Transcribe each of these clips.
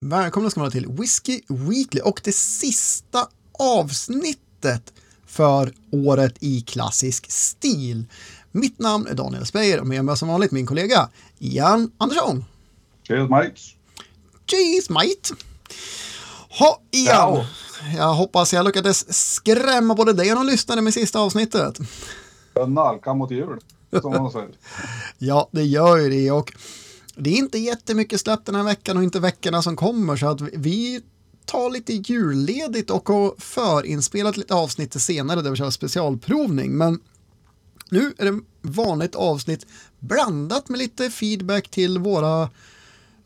Välkomna ska ni vara till Whiskey Weekly och det sista avsnittet för året i klassisk stil. Mitt namn är Daniel Speyer och med mig som vanligt min kollega Ian Andersson. Cheers mate! Cheers mate! Ha, Ian! Ja. Jag hoppas jag lyckades skrämma både dig och de lyssnare med sista avsnittet. Jag nalkar mot jul, som man säger. ja, det gör ju det och det är inte jättemycket släpp den här veckan och inte veckorna som kommer så att vi tar lite julledigt och har förinspelat lite avsnitt senare där vi kör specialprovning. Men nu är det vanligt avsnitt blandat med lite feedback till våra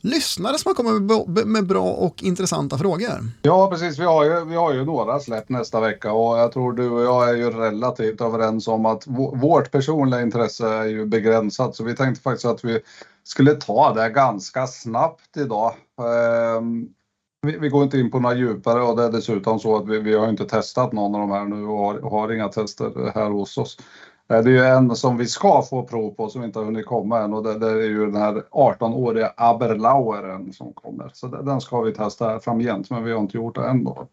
lyssnare som har kommit med bra och intressanta frågor. Ja, precis. Vi har ju, vi har ju några släpp nästa vecka och jag tror du och jag är ju relativt överens om att vårt personliga intresse är ju begränsat. Så vi tänkte faktiskt att vi skulle ta det ganska snabbt idag. Ehm, vi, vi, går inte in på några djupare och det är dessutom så att vi, vi har inte testat någon av de här nu och har, har inga tester här hos oss. Eh, det är ju en som vi ska få prov på som inte har hunnit komma än och det, det är ju den här 18-åriga Aberlaueren som kommer. Så den ska vi testa framgent men vi har inte gjort det än då.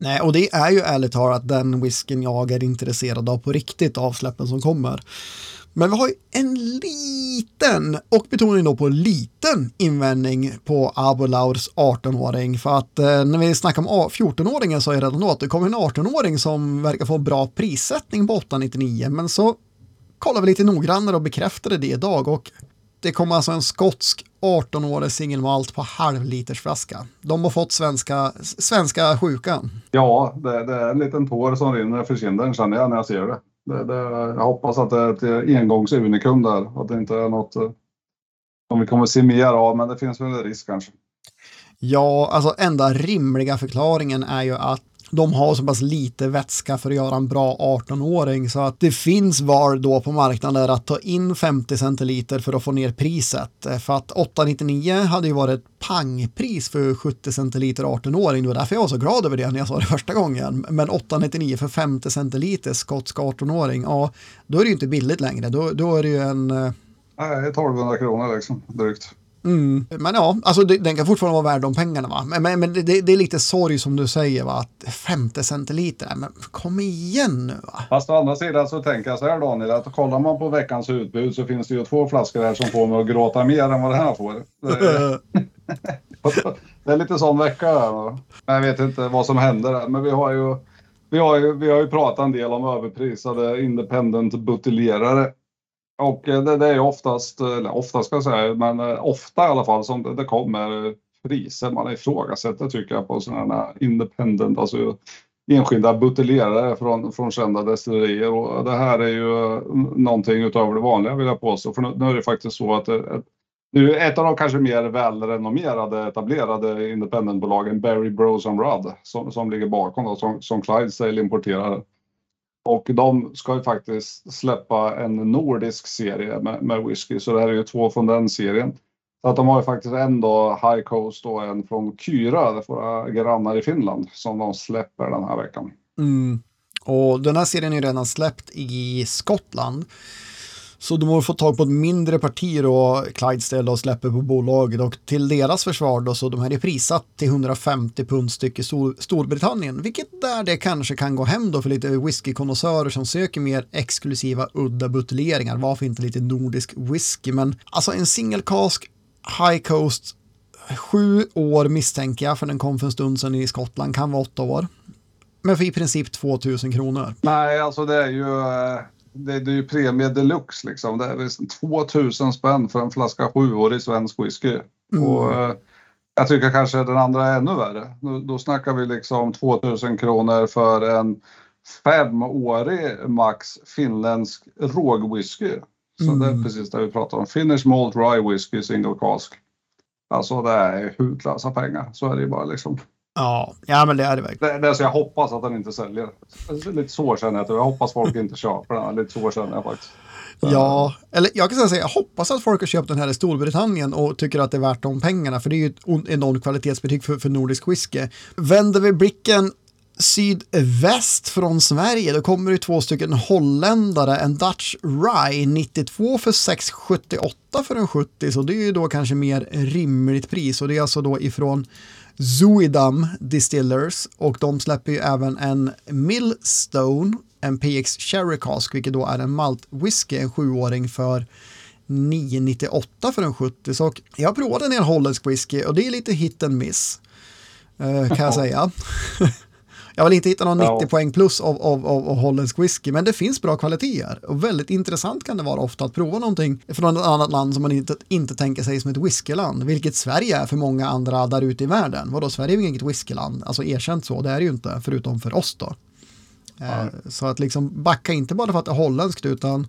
Nej, och det är ju ärligt talat den whiskyn jag är intresserad av på riktigt avsläppen som kommer. Men vi har ju en liten, och betoning då på liten invändning på Abolauds 18-åring. För att eh, när vi snackar om 14-åringen så är det redan då att det kommer en 18-åring som verkar få bra prissättning på 899. Men så kollar vi lite noggrannare och bekräftade det idag och det kommer alltså en skotsk 18-årig singelmalt på halvlitersflaska. De har fått svenska, svenska sjukan. Ja, det, det är en liten tår som rinner för kinden känner jag när jag ser det. Det, det, jag hoppas att det är ett engångsunikum där. Att det inte är något eh, som vi kommer se mer av, men det finns väl en risk kanske. Ja, alltså enda rimliga förklaringen är ju att de har så pass lite vätska för att göra en bra 18-åring så att det finns var då på marknaden att ta in 50 centiliter för att få ner priset. Eh, för att 899 hade ju varit ett pangpris för 70 centiliter 18-åring. Det var därför jag var så glad över det när jag sa det första gången. Men 899 för 50 centiliter skotsk 18-åring, ja, då är det ju inte billigt längre. Då, då är det ju en... Eh, Nej, 1200 kronor liksom, drygt. Mm. Men ja, alltså det, den kan fortfarande vara värd de pengarna va. Men, men, men det, det, är lite sorg som du säger va, att 50 centiliter, men kom igen nu va. Fast å andra sidan så tänker jag så här Daniel, att kollar man på veckans utbud så finns det ju två flaskor här som får mig att gråta mer än vad det här får. Det är, lite sån vecka här. Jag vet inte vad som händer men vi har ju vi har ju, vi har ju pratat en del om överprisade independent buteljerare och eh, det, det är oftast, eh, eller oftast ska jag säga, men eh, ofta i alla fall som det, det kommer priser man ifrågasätter tycker jag på sådana här independent, alltså enskilda buteljerare från, från kända destillerier och det här är ju någonting utöver det vanliga vill jag påstå. För nu, nu är det faktiskt så att ett, nu ett av de kanske mer välrenommerade etablerade independentbolagen, Barry Bros and Rudd, som, som ligger bakom då, som, som Clydesdale importerar och de ska ju faktiskt släppa en nordisk serie med, med whisky, så det här är ju två från den serien. Så att de har ju faktiskt en då High Coast och en från Kyra, våra grannar i Finland, som de släpper den här veckan. Mm. Och den här serien är ju redan släppt i Skottland. Så de har fått tag på ett mindre parti då, Clydesdale och släpper på bolaget och till deras försvar då så de här är prissatt till 150 pund styck i Stor Storbritannien, vilket där det kanske kan gå hem då för lite whiskykonnässörer som söker mer exklusiva udda buteljeringar. Varför inte lite nordisk whisky? Men alltså en single cask High Coast sju år misstänker jag, för den kom för en stund sedan i Skottland, kan vara åtta år. Men för i princip 2000 kronor. Nej, alltså det är ju eh, det, det är ju premie deluxe liksom. Det är 2000 spänn för en flaska sjuårig svensk whisky. Mm. Och, eh, jag tycker kanske den andra är ännu värre. Då, då snackar vi liksom 2000 kronor för en femårig max finländsk rågwhisky. Så mm. det är mm. precis det vi pratar om. Finnish Malt Rye Whisky Single Cask. Alltså det är hutlösa pengar. Så är det ju bara liksom. Ja, ja men det är det verkligen. Det, det är så jag hoppas att den inte säljer. Lite så känner jag. Jag hoppas folk inte köper den. Lite så känner jag faktiskt. Ja, eller jag kan säga jag hoppas att folk har köpt den här i Storbritannien och tycker att det är värt de pengarna, för det är ju ett enormt kvalitetsbetyg för, för nordisk whisky. Vänder vi blicken sydväst från Sverige, då kommer det två stycken holländare, en Dutch Rye 92 för 6,78 för en 70, så det är ju då kanske mer rimligt pris och det är alltså då ifrån Zuidam Distillers och de släpper ju även en Millstone, en PX Cherry Cask, vilket då är en malt whisky, en sjuåring för 998 för en 70. Så jag har provat en del holländsk whisky och det är lite hit and miss. kan jag säga. Jag vill inte hitta någon 90 ja. poäng plus av, av, av, av holländsk whisky, men det finns bra kvaliteter. Och väldigt intressant kan det vara ofta att prova någonting från ett annat land som man inte, inte tänker sig som ett whiskyland, vilket Sverige är för många andra där ute i världen. Vadå, Sverige är ju inget whiskyland, alltså erkänt så, det är det ju inte, förutom för oss då. Ja. Så att liksom backa inte bara för att det är holländskt, utan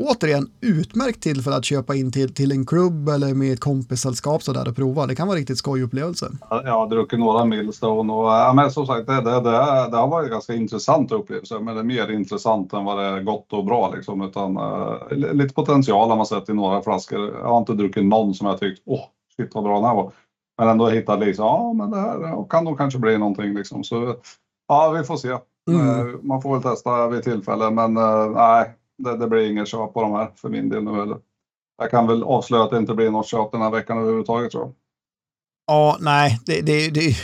återigen utmärkt tillfälle att köpa in till, till en klubb eller med ett kompissällskap sådär och prova. Det kan vara riktigt skoj upplevelse. Jag har druckit några Millstone och ja, men som sagt det, det, det, det har varit ganska intressant upplevelse. Men det är mer intressant än vad det är gott och bra liksom. Utan uh, lite potential har man sett i några flaskor. Jag har inte druckit någon som jag tyckt åh, shit vad bra den här var. Men ändå hittat liksom, ja men det här kan nog kanske bli någonting liksom. Så ja, vi får se. Mm. Uh, man får väl testa vid tillfälle men uh, nej, det, det blir inget köp på de här för min del nu heller. Jag kan väl avslöja att det inte blir något köp den här veckan överhuvudtaget tror jag. Ja, nej, det, det, det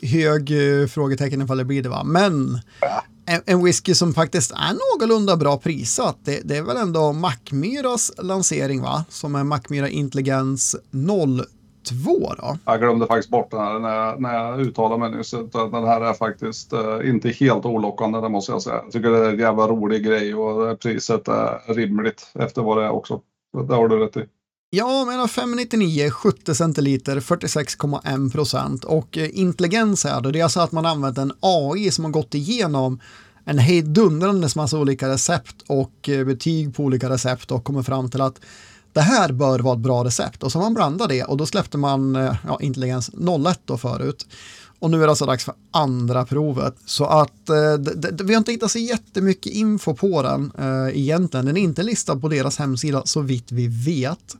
hög uh, frågetecken ifall det blir det va. Men ja. en, en whisky som faktiskt är någorlunda bra prissatt, det, det är väl ändå Mackmyras lansering va? Som är Mackmyra Intelligens 0 två då? Jag glömde faktiskt bort den här när jag, när jag uttalade mig nyss. Den här är faktiskt uh, inte helt olockande, det måste jag säga. Jag tycker det är en jävla rolig grej och priset är rimligt efter vad det är också. Det har du rätt i. Ja, men 599, 70 centiliter, 46,1 procent och eh, intelligens är det. Det är alltså att man använt en AI som har gått igenom en hejdundrande massa olika recept och eh, betyg på olika recept och kommer fram till att det här bör vara ett bra recept och så man blandade det och då släppte man eh, ja, intelligens 01 då förut. Och nu är det alltså dags för andra provet. Så att eh, vi har inte hittat så jättemycket info på den eh, egentligen. Den är inte listad på deras hemsida så vitt vi vet.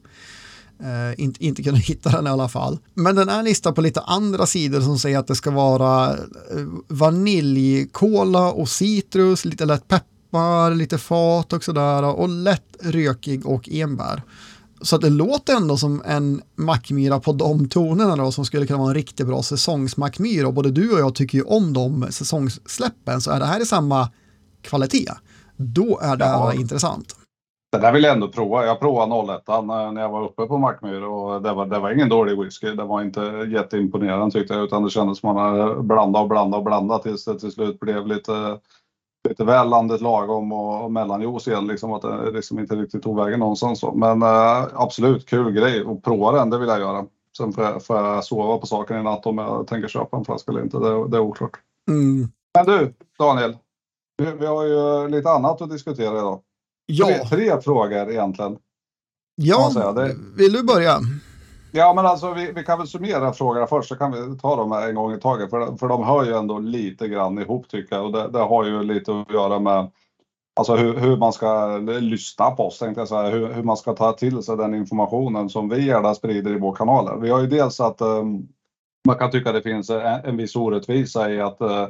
Eh, inte, inte kunnat hitta den i alla fall. Men den är listad på lite andra sidor som säger att det ska vara eh, vaniljkola och citrus, lite lätt peppar peppar, lite fat och sådär och lätt rökig och enbär. Så att det låter ändå som en mackmyra på de tonerna då som skulle kunna vara en riktigt bra säsongsmackmyra och både du och jag tycker ju om de säsongssläppen så är det här i samma kvalitet. Då är det ja. intressant. Det där vill jag ändå prova. Jag provade 01 när jag var uppe på Mackmyr och det var, det var ingen dålig whisky. Det var inte jätteimponerande tyckte jag utan det kändes som man hade blandat och blandat och blandat tills det till slut blev lite lite väl landet lagom och, och mellanjuice igen. Liksom, att det liksom inte riktigt tog vägen någonstans. Så. Men äh, absolut, kul grej och prova den, det vill jag göra. Sen får jag, får jag sova på saken i natt om jag tänker köpa en flaska eller inte. Det, det är oklart. Mm. Men du, Daniel. Vi, vi, har ju lite annat att diskutera idag. Ja. Tre, tre frågor egentligen. Ja, vill du börja? Ja, men alltså vi, vi, kan väl summera frågorna först så kan vi ta dem en gång i taget. För, för de hör ju ändå lite grann ihop tycker jag. Och det, det har ju lite att göra med alltså hur, hur man ska lyssna på oss, tänkte jag säga. Hur, hur man ska ta till sig den informationen som vi gärna sprider i vår kanal. Vi har ju dels att um, man kan tycka det finns en, en viss orättvisa i att uh,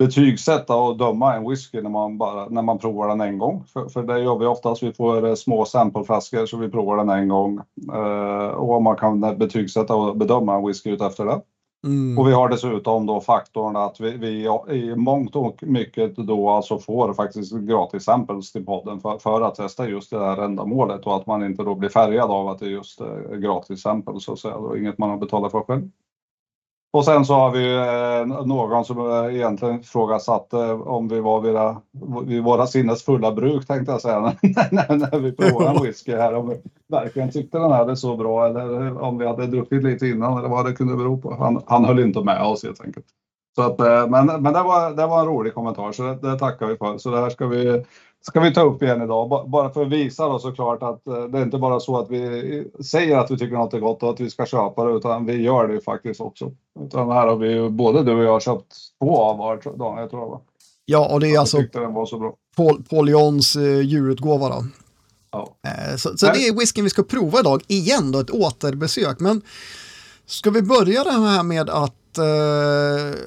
betygsätta och döma en whisky när man, bara, när man provar den en gång. För, för det gör vi oftast. Vi får eh, små sampleflaskor så vi provar den en gång. Uh, och man kan betygsätta och bedöma en whisky ut efter det. Mm. Och vi har dessutom då faktorn att vi, vi i mångt och mycket då alltså får faktiskt gratis samples till podden för, för att testa just det här ändamålet och att man inte då blir färgad av att det är just eh, gratis samples så att säga. Och inget man har betalat för själv. Och sen så har vi eh, någon som eh, egentligen ifrågasatte eh, om vi var vid, vid våra sinnes fulla bruk tänkte jag säga när, när vi provade en whisky här. Om vi verkligen tyckte den här är så bra eller om vi hade druckit lite innan eller vad det kunde bero på. Han, han höll inte med oss helt enkelt. Så att, men men det, var, det var en rolig kommentar så det, det tackar vi för. Så det här ska vi ska vi ta upp igen idag. Bara för att visa då såklart att eh, det är inte bara så att vi säger att vi tycker något är gott och att vi ska köpa det utan vi gör det faktiskt också. Utan här har vi ju både du och jag köpt två av var, jag tror jag. Ja, och det är alltså. Paul, Paul Jons eh, djurutgåva då. Ja. Eh, så, så det är whiskyn vi ska prova idag igen då, ett återbesök. Men ska vi börja det här med att att eh,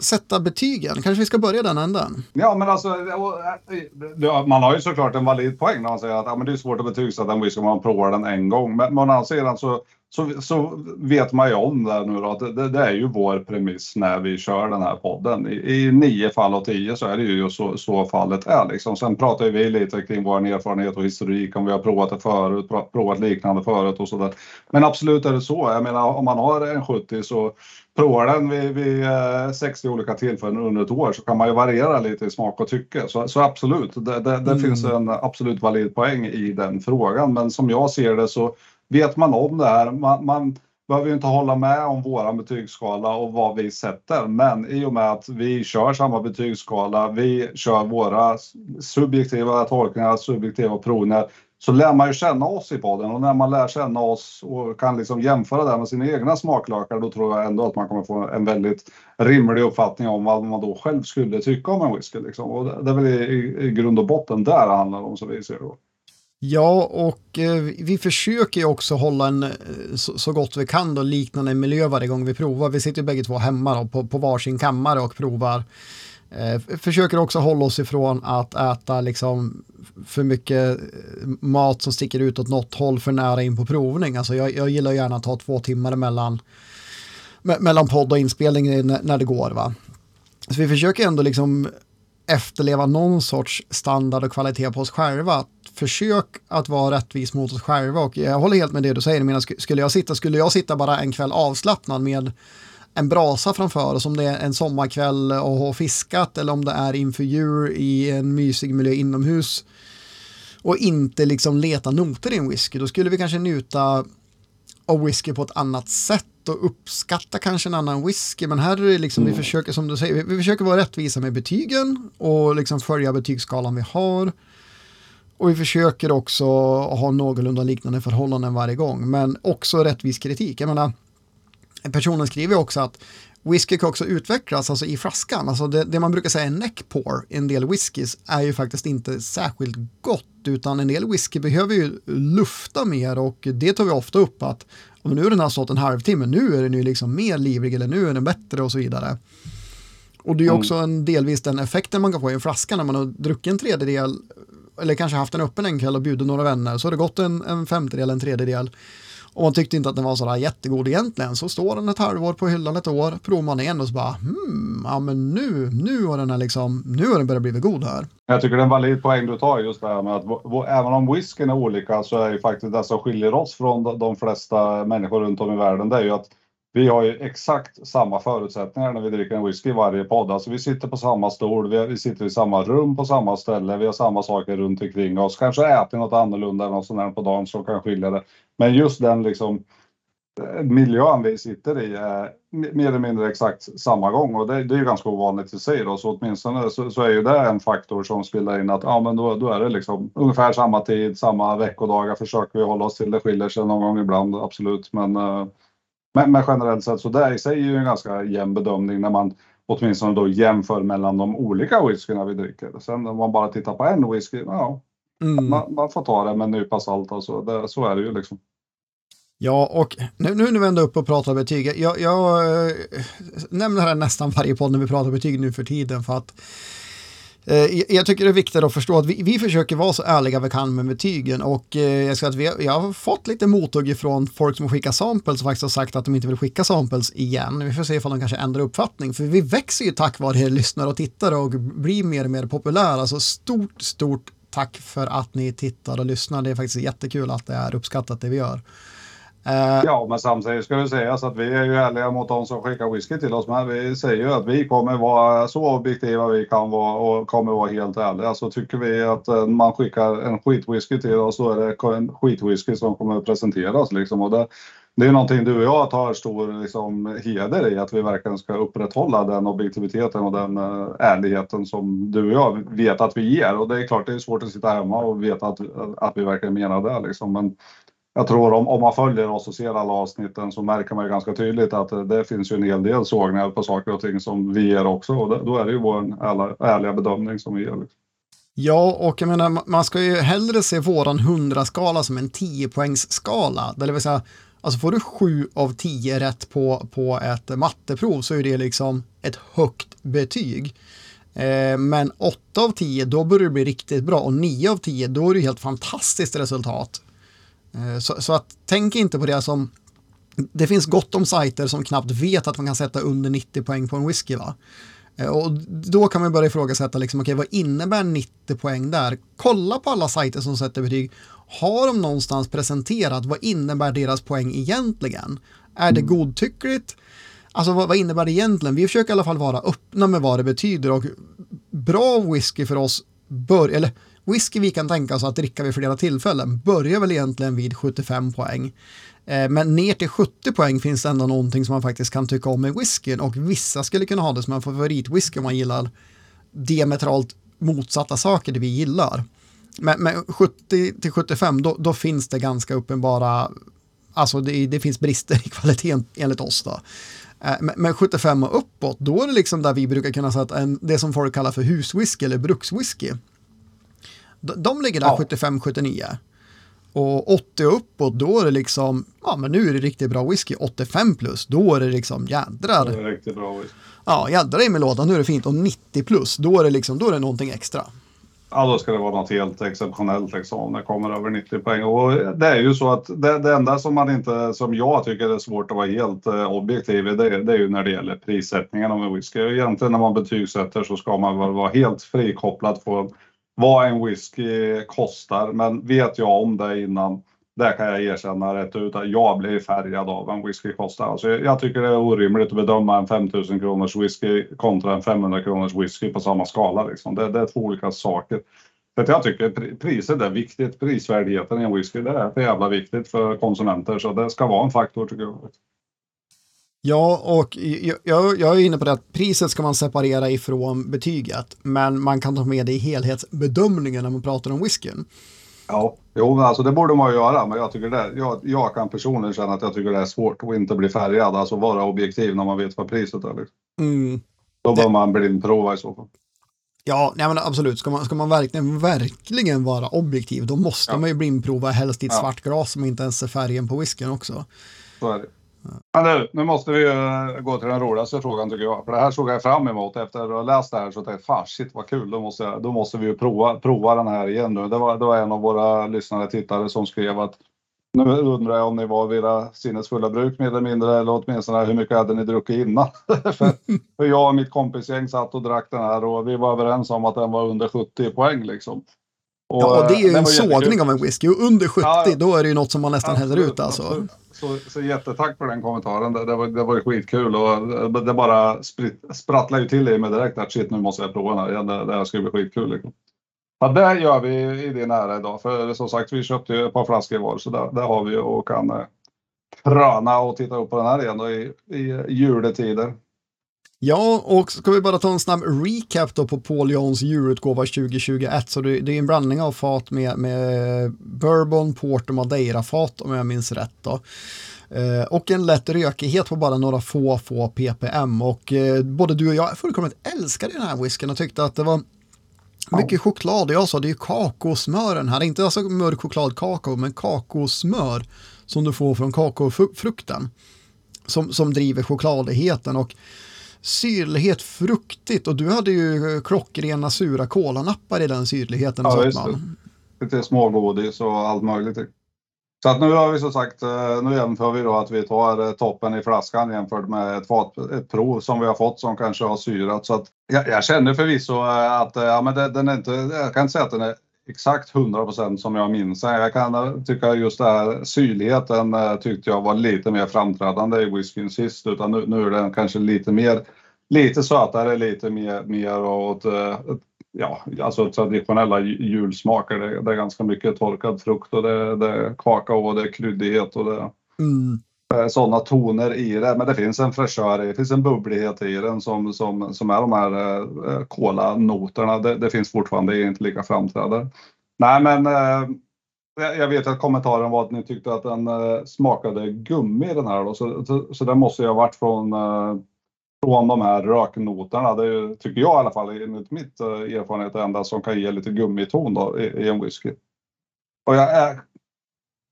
sätta betygen. Kanske vi ska börja den änden? Ja, men alltså eh, man har ju såklart en valid poäng när man säger att ja, men det är svårt att betygsätta en whisky om man provar den en gång. Men, man anser alltså så så, vet man ju om det nu då, att det, det, är ju vår premiss när vi kör den här podden. I, i nio fall av tio så är det ju så, så fallet är. Liksom. Sen pratar vi lite kring vår erfarenhet och historik, om vi har provat det förut, provat liknande förut och sådär. Men absolut är det så. Jag menar om man har en 70 så provar den vid, vid 60 eh, olika tillfällen under ett år så kan man ju variera lite i smak och tycke. Så, så absolut, det, det, det mm. finns en absolut valid poäng i den frågan. Men som jag ser det så vet man om det här. Man, man behöver ju inte hålla med om våran betygsskala och vad vi sätter, men i och med att vi kör samma betygsskala, vi kör våra subjektiva tolkningar, subjektiva provningar, så lär man ju känna oss i podden och när man lär känna oss och kan liksom jämföra det med sina egna smaklökar, då tror jag ändå att man kommer få en väldigt rimlig uppfattning om vad man då själv skulle tycka om en whisky. Liksom. Och det är väl i, i grund och botten där det handlar om, som vi ser det. Ja, och eh, vi försöker ju också hålla en eh, så, så, gott vi kan då liknande miljö varje gång vi provar. Vi sitter ju bägge två hemma då, på, på varsin kammare och provar. Eh, försöker också hålla oss ifrån att äta liksom för mycket eh, mat som sticker ut åt något håll för nära in på provning. Alltså jag, jag gillar gärna att ta två timmar mellan, me mellan podd och inspelning när det går. Va? Så vi försöker ändå liksom efterleva någon sorts standard och kvalitet på oss själva försök att vara rättvis mot oss själva och jag håller helt med det du säger. Men skulle jag sitta, skulle jag sitta bara en kväll avslappnad med en brasa framför oss om det är en sommarkväll och ha fiskat eller om det är inför djur i en mysig miljö inomhus och inte liksom leta noter i en whisky, då skulle vi kanske njuta av whisky på ett annat sätt och uppskatta kanske en annan whisky. Men här är det liksom, mm. vi försöker som du säger, vi, vi försöker vara rättvisa med betygen och liksom följa betygsskalan vi har. Och vi försöker också ha någorlunda liknande förhållanden varje gång, men också rättvis kritik. Jag menar, personen skriver också att whisky kan också utvecklas alltså i flaskan. Alltså det, det man brukar säga är neck pour i en del whiskys är ju faktiskt inte särskilt gott, utan en del whisky behöver ju lufta mer och det tar vi ofta upp att om nu den har stått en halvtimme, nu är den ju liksom mer livlig eller nu är den bättre och så vidare. Och det är också en delvis den effekten man kan få i en flaska när man har druckit en tredjedel eller kanske haft en öppen en kväll och bjudit några vänner, så har det gått en, en femtedel, en tredjedel. Och man tyckte inte att den var sådär jättegod egentligen, så står den ett halvår på hyllan ett år, provar man igen och så bara, hmm, ja men nu, nu har den här liksom, nu har den börjat bli god här. Jag tycker det är en valid poäng du tar just det här med att även om whiskyn är olika så är ju faktiskt det som skiljer oss från de flesta människor runt om i världen, det är ju att vi har ju exakt samma förutsättningar när vi dricker en whisky i varje podd. Alltså vi sitter på samma stol, vi, sitter i samma rum på samma ställe, vi har samma saker runt omkring oss. Kanske äter något annorlunda än något sånt på dagen som kan skilja det. Men just den liksom eh, miljön vi sitter i är mer eller mindre exakt samma gång och det, det är ju ganska ovanligt i sig då, så åtminstone så, så är ju det en faktor som spelar in att ja, men då, då är det liksom ungefär samma tid, samma veckodagar försöker vi hålla oss till. Det skiljer sig någon gång ibland, absolut, men uh, men, men generellt sett så det i sig är ju en ganska jämn bedömning när man åtminstone då jämför mellan de olika whiskyna vi dricker. Sen om man bara tittar på en whisky, ja, mm. man, man, får ta det med en nypa salt. Alltså. Det, så är det ju liksom. Ja, och nu, nu när vi ändå upp och pratar betyg, jag, jag äh, nämner det här nästan varje podd när vi pratar betyg nu för tiden för att Eh, jag tycker det är viktigt att förstå att vi, vi försöker vara så ärliga vi kan med betygen och eh, jag ska att vi, jag har fått lite mothugg från folk som skickar samples och faktiskt har sagt att de inte vill skicka samples igen. Vi får se ifall de kanske ändrar uppfattning för vi växer ju tack vare lyssnare och tittare och blir mer och mer populära. Så stort, stort tack för att ni tittar och lyssnar. Det är faktiskt jättekul att det är uppskattat det vi gör. Eh, ja, men samtidigt ska det sägas att vi är ju ärliga mot de som skickar whisky till oss. Men vi säger ju att vi kommer vara så objektiva vi kan vara och kommer vara helt ärliga. Så tycker vi att eh, man skickar en skitwhisky till oss så är det en skitwhisky som kommer att presenteras. Liksom. Och det, det är någonting du och jag tar stor liksom, heder i, att vi verkligen ska upprätthålla den objektiviteten och den uh, ärligheten som du och jag vet att vi ger. Och det är klart, det är svårt att sitta hemma och veta att, att vi verkligen menar det. Liksom. Men jag tror om, om man följer oss och ser alla avsnitten så märker man ju ganska tydligt att eh, det, finns ju en hel del sågningar på saker och ting som vi ger också och det, då är det ju vår ärliga, ärliga bedömning som vi ger. Liksom. Ja, och jag menar, man ska ju hellre se våran 100-skala som en 10-poängsskala, det vill säga Alltså får du 7 av 10 rätt på, på ett matteprov så är det liksom ett högt betyg. Eh, men 8 av 10, då börjar det bli riktigt bra och 9 av 10, då är det helt fantastiskt resultat. Eh, så, så, att tänk inte på det som det finns gott om sajter som knappt vet att man kan sätta under 90 poäng på en whisky. Va? Eh, och då kan man börja ifrågasätta, liksom, okay, vad innebär 90 poäng där? Kolla på alla sajter som sätter betyg. Har de någonstans presenterat vad innebär deras poäng egentligen? Är det mm. godtyckligt? Alltså vad, vad, innebär det egentligen? Vi försöker i alla fall vara öppna med vad det betyder och bra whisky för oss bör, eller whisky vi kan tänka oss att dricka vid flera tillfällen börjar väl egentligen vid 75 poäng. Eh, men ner till 70 poäng finns det ändå någonting som man faktiskt kan tycka om med whiskyn och vissa skulle kunna ha det som en favoritwhisky om man gillar diametralt motsatta saker det vi gillar. Men, men 70 till 75 då, då, finns det ganska uppenbara, alltså det, det finns brister i kvaliteten enligt oss då. Eh, men, men 75 och uppåt, då är det liksom där vi brukar kunna sätta en, det som folk kallar för huswhisky eller brukswhisky. De, de ligger där ja. 75-79. Och 80 och uppåt, då är det liksom, ja men nu är det riktigt bra whisky. 85 plus, då är det liksom jädrar. Det är riktigt bra whisky. Ja, jädrar i med lådan, nu är det fint. Och 90 plus, då är det liksom, då är det någonting extra. Ja, då ska det vara något helt exceptionellt liksom, om det kommer över 90 poäng. Och det är ju så att det, det enda som man inte, som jag tycker är svårt att vara helt eh, objektiv i, det, det, är ju när det gäller prissättningen av en whisky. Egentligen när man betygsätter så ska man väl vara helt frikopplad från vad en whisky kostar. Men vet jag om det innan, det kan jag erkänna rätt ut att jag blir färgad av vad en whisky kostar. Alltså jag tycker det är orimligt att bedöma en 5000 kronors whisky kontra en 500 kronors whisky på samma skala. Liksom. Det, det är två olika saker. För jag tycker priset är viktigt. Prisvärdigheten i en whisky det är för jävla viktigt för konsumenter. Så det ska vara en faktor tycker jag. Ja, och jag, jag, är inne på det att priset ska man separera ifrån betyget, men man kan ta med det i helhetsbedömningen när man pratar om whiskyn. Ja, jo, alltså det borde man göra, men jag, tycker det, jag, jag kan personligen känna att jag tycker det är svårt att inte bli färgad, alltså vara objektiv när man vet vad priset är. Liksom. Mm. Då bör man blindprova i så fall. Ja, nej men absolut. Ska man, ska man verkligen, verkligen vara objektiv, då måste ja. man ju blindprova helst i ett ja. svart glas som inte ens ser färgen på whiskyn också. Så är det. Men nu, nu måste vi gå till den roligaste frågan tycker jag. För det här såg jag fram emot efter att ha läst det här. Så tänkte jag, shit vad kul, då måste, jag, då måste vi ju prova, prova den här igen nu. Det var, det var en av våra lyssnare tittare som skrev att nu undrar jag om ni var vid era sinnesfulla bruk mer eller mindre eller åtminstone hur mycket hade ni druckit innan? för, för jag och mitt kompisgäng satt och drack den här och vi var överens om att den var under 70 poäng liksom. Och, ja, och det är ju en sågning av en whisky och under 70 ja, då är det ju något som man nästan häller ut alltså. Så, så jättetack för den kommentaren. Det, det, var, det var ju skitkul och det bara spritt, sprattlade ju till i mig direkt att shit nu måste jag prova den här igen. Det, det här ska bli skitkul. Liksom. Ja, det gör vi i din ära idag. För som sagt, vi köpte ju ett par flaskor var så där, där har vi och kan eh, pröna och titta upp på den här igen då, i, i juletider. Ja, och ska vi bara ta en snabb recap då på Paul Johns djurutgåva 2021. Så det, det, är en blandning av fat med, med bourbon, port och madeira-fat om jag minns rätt. Då. Eh, och en lätt rökighet på bara några få, få ppm. Och eh, både du och jag fullkomligt älskade den här whiskyn och tyckte att det var mycket choklad. Jag sa det är ju kakosmören här, inte alltså mörk chokladkakao, men kakosmör som du får från kakaofrukten som, som driver chokladigheten. Och syrlighet, fruktigt och du hade ju klockrena sura kolanappar i den syrligheten. Ja, just det. Lite smågodis och allt möjligt. Så att nu har vi som sagt, eh, nu jämför vi då att vi tar eh, toppen i flaskan jämfört med ett, fat, ett prov som vi har fått som kanske har syrat. Så att jag, jag känner förvisso eh, att ja, men det, den är inte, jag kan inte säga att den är exakt 100 procent som jag minns Jag kan eh, tycka just det här syrligheten eh, tyckte jag var lite mer framträdande i whiskyn sist utan nu, nu är den kanske lite mer lite sötare, lite mer, mer åt eh, ja, alltså traditionella julsmaker. Det, det, är ganska mycket torkad frukt och det, det är kakao och det är kryddighet och det mm. Eh, sådana toner i det. Men det finns en fräschör det finns en bubblighet i den som, som, som är de här eh, eh, kolanoterna. Det, det finns fortfarande, det är inte lika framträdande. Nej men jag vet att kommentaren var att ni tyckte att den smakade gummi den här då, så, så, så det måste ju ha varit från från de här röknoterna. Det är, tycker jag i alla fall enligt mitt erfarenhet det enda som kan ge lite gummiton då, i, i en whisky. Och jag är,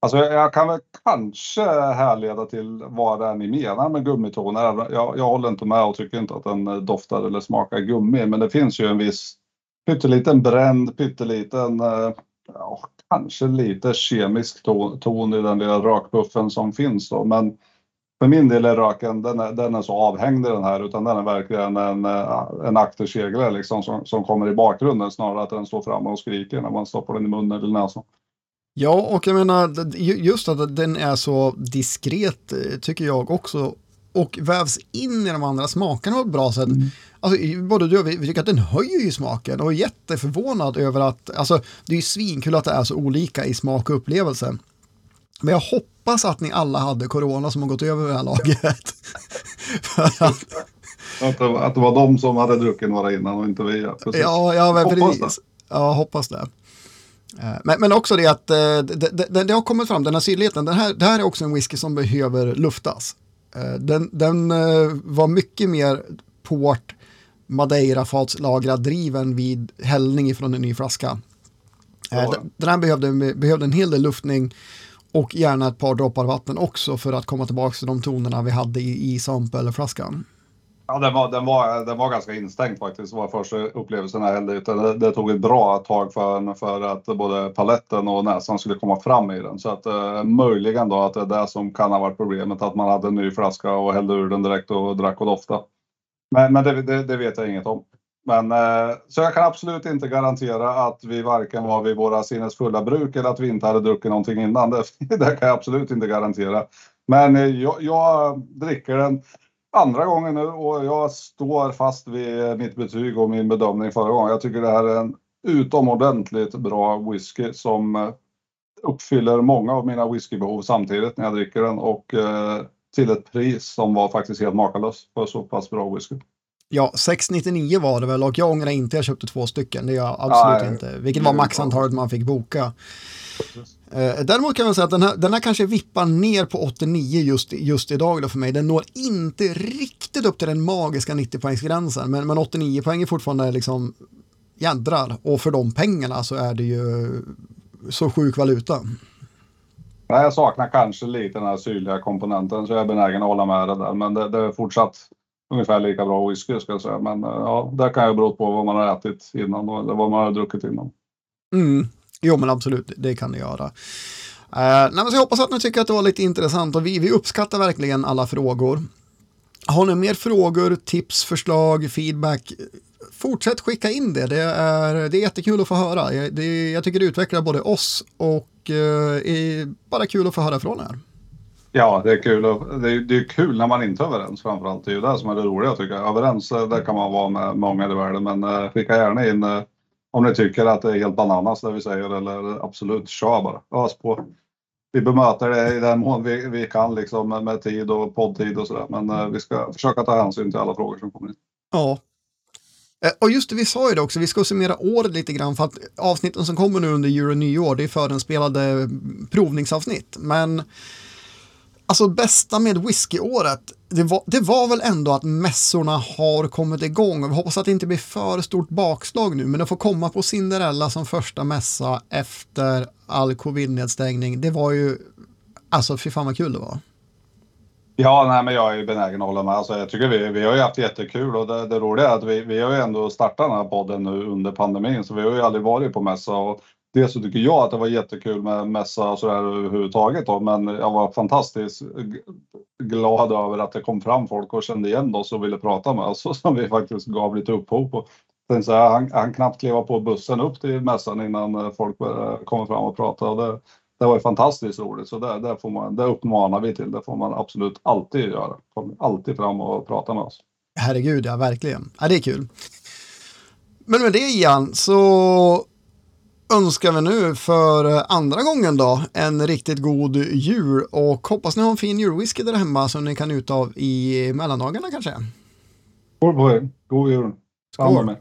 Alltså jag kan väl kanske härleda till vad det är ni menar med gummitoner. Jag, jag håller inte med och tycker inte att den eh, doftar eller smakar gummi. Men det finns ju en viss pytteliten bränd, pytteliten, eh, ja, kanske lite kemisk ton, ton i den lilla rökbuffen som finns då. Men för min del är röken, den är, den är så avhängd i den här utan den är verkligen en, eh, en akterseglare liksom som, som kommer i bakgrunden snarare att den står framme och skriker när man stoppar den i munnen eller näsan. Ja, och jag menar just att den är så diskret eh, tycker jag också och vävs in i de andra smakerna på ett bra sätt. Mm. Alltså, både du och vi, vi tycker att den höjer ju smaken och är jätteförvånad över att, alltså det är ju svinkul att det är så olika i smak och upplevelse. Men jag hoppas att ni alla hade corona som har gått över det här laget. att, att, det, att det var de som hade druckit några innan och inte vi. Ja, ja men hoppas precis. Det. Ja, hoppas det. Eh, men, men också det att det, det, det, har kommit fram, den här syrligheten, den här, det här är också en whisky som behöver luftas. Eh, den, den eh, var mycket mer port madeira fatslagrad driven vid hällning ifrån en ny flaska. Ja. Den här behövde, behövde en hel del luftning och gärna ett par droppar vatten också för att komma tillbaka till de tonerna vi hade i, i sampelflaskan. Ja, den var, den, var, den var ganska instängd faktiskt, var första upplevelsen jag hällde ut det, det tog ett bra tag för, för att både paletten och näsan skulle komma fram i den. Så att eh, möjligen då att det är det som kan ha varit problemet, att man hade en ny flaska och hällde ur den direkt och drack och doftade. Men, men det, det, det vet jag inget om. Men, eh, så jag kan absolut inte garantera att vi varken var vid våra sinnesfulla bruk eller att vi inte hade druckit någonting innan. Det, det kan jag absolut inte garantera. Men eh, jag, jag dricker den andra gången nu och jag står fast vid mitt betyg och min bedömning förra gången. Jag tycker det här är en utomordentligt bra whisky som eh, uppfyller många av mina whiskybehov samtidigt när jag dricker den och eh, till ett pris som var faktiskt helt makalöst för så pass bra whisky. Ja, 699 var det väl och jag ångrar inte jag köpte två stycken. Det gör jag absolut Nej, inte. Vilket var maxantalet man fick boka. Eh, däremot kan jag säga att den här, den här kanske vippar ner på 89 just, just idag då för mig. Den når inte riktigt upp till den magiska 90-poängsgränsen, men, men 89 poäng är fortfarande liksom jädrar. Och för de pengarna så är det ju så sjuk valuta. Nej, jag saknar kanske lite den här syrliga komponenten så jag är benägen att hålla med det där. Men det, det är fortsatt ungefär lika bra whisky ska jag säga. Men eh, ja, det kan ju bero på vad man har ätit innan eller vad man har druckit innan. Mm. Jo men absolut, det kan det göra. Eh, nej, så jag hoppas att ni tycker att det var lite intressant och vi, vi uppskattar verkligen alla frågor. Har ni mer frågor, tips, förslag, feedback? Fortsätt skicka in det. Det är, det är jättekul att få höra. Jag, det, jag tycker det utvecklar både oss och eh, är bara kul att få höra från er. Ja, det är kul. Det är, det är kul när man inte är överens framförallt. Det är ju det som är det roliga tycker jag. Överens, eh, där kan man vara med många i världen, men eh, skicka gärna in eh, om ni tycker att det är helt bananas det vi säger eller absolut kör bara. Ös på. Vi bemöter det i den mån vi, vi kan liksom med tid och poddtid och sådär. Men eh, vi ska försöka ta hänsyn till alla frågor som kommer in. Ja. Eh, och just det, vi sa ju det också, vi ska summera året lite grann för att avsnitten som kommer nu under jul och nyår, det är förinspelade provningsavsnitt. Men alltså bästa med whiskyåret, det var, det var väl ändå att mässorna har kommit igång. Vi hoppas att det inte blir för stort bakslag nu, men att få komma på Cinderella som första mässa efter all covid-nedstängning, det var ju, alltså fy fan vad kul det var. Ja, nej, men jag är benägen att hålla med. Alltså, jag tycker vi, vi har ju haft jättekul och det, det roliga är att vi, vi har ju ändå startat den här podden nu under pandemin, så vi har ju aldrig varit på mässa och Dels så tycker jag att det var jättekul med mässa och sådär överhuvudtaget då, men jag var fantastiskt glad över att det kom fram folk och kände igen oss och ville prata med oss som vi faktiskt gav lite upphov på. Sen så han, han knappt kliva på bussen upp till mässan innan eh, folk kom fram och pratade. Och det, det var ju fantastiskt roligt så det, det, får man, det uppmanar vi till. Det får man absolut alltid göra. Kom alltid fram och prata med oss. Herregud, ja verkligen. Ja, det är kul. Men med det Ian så önskar vi nu för andra gången då en riktigt god jul och hoppas ni har en fin julwhisky där hemma som ni kan ut av i mellandagarna kanske. Skål på er, god jul. Skål.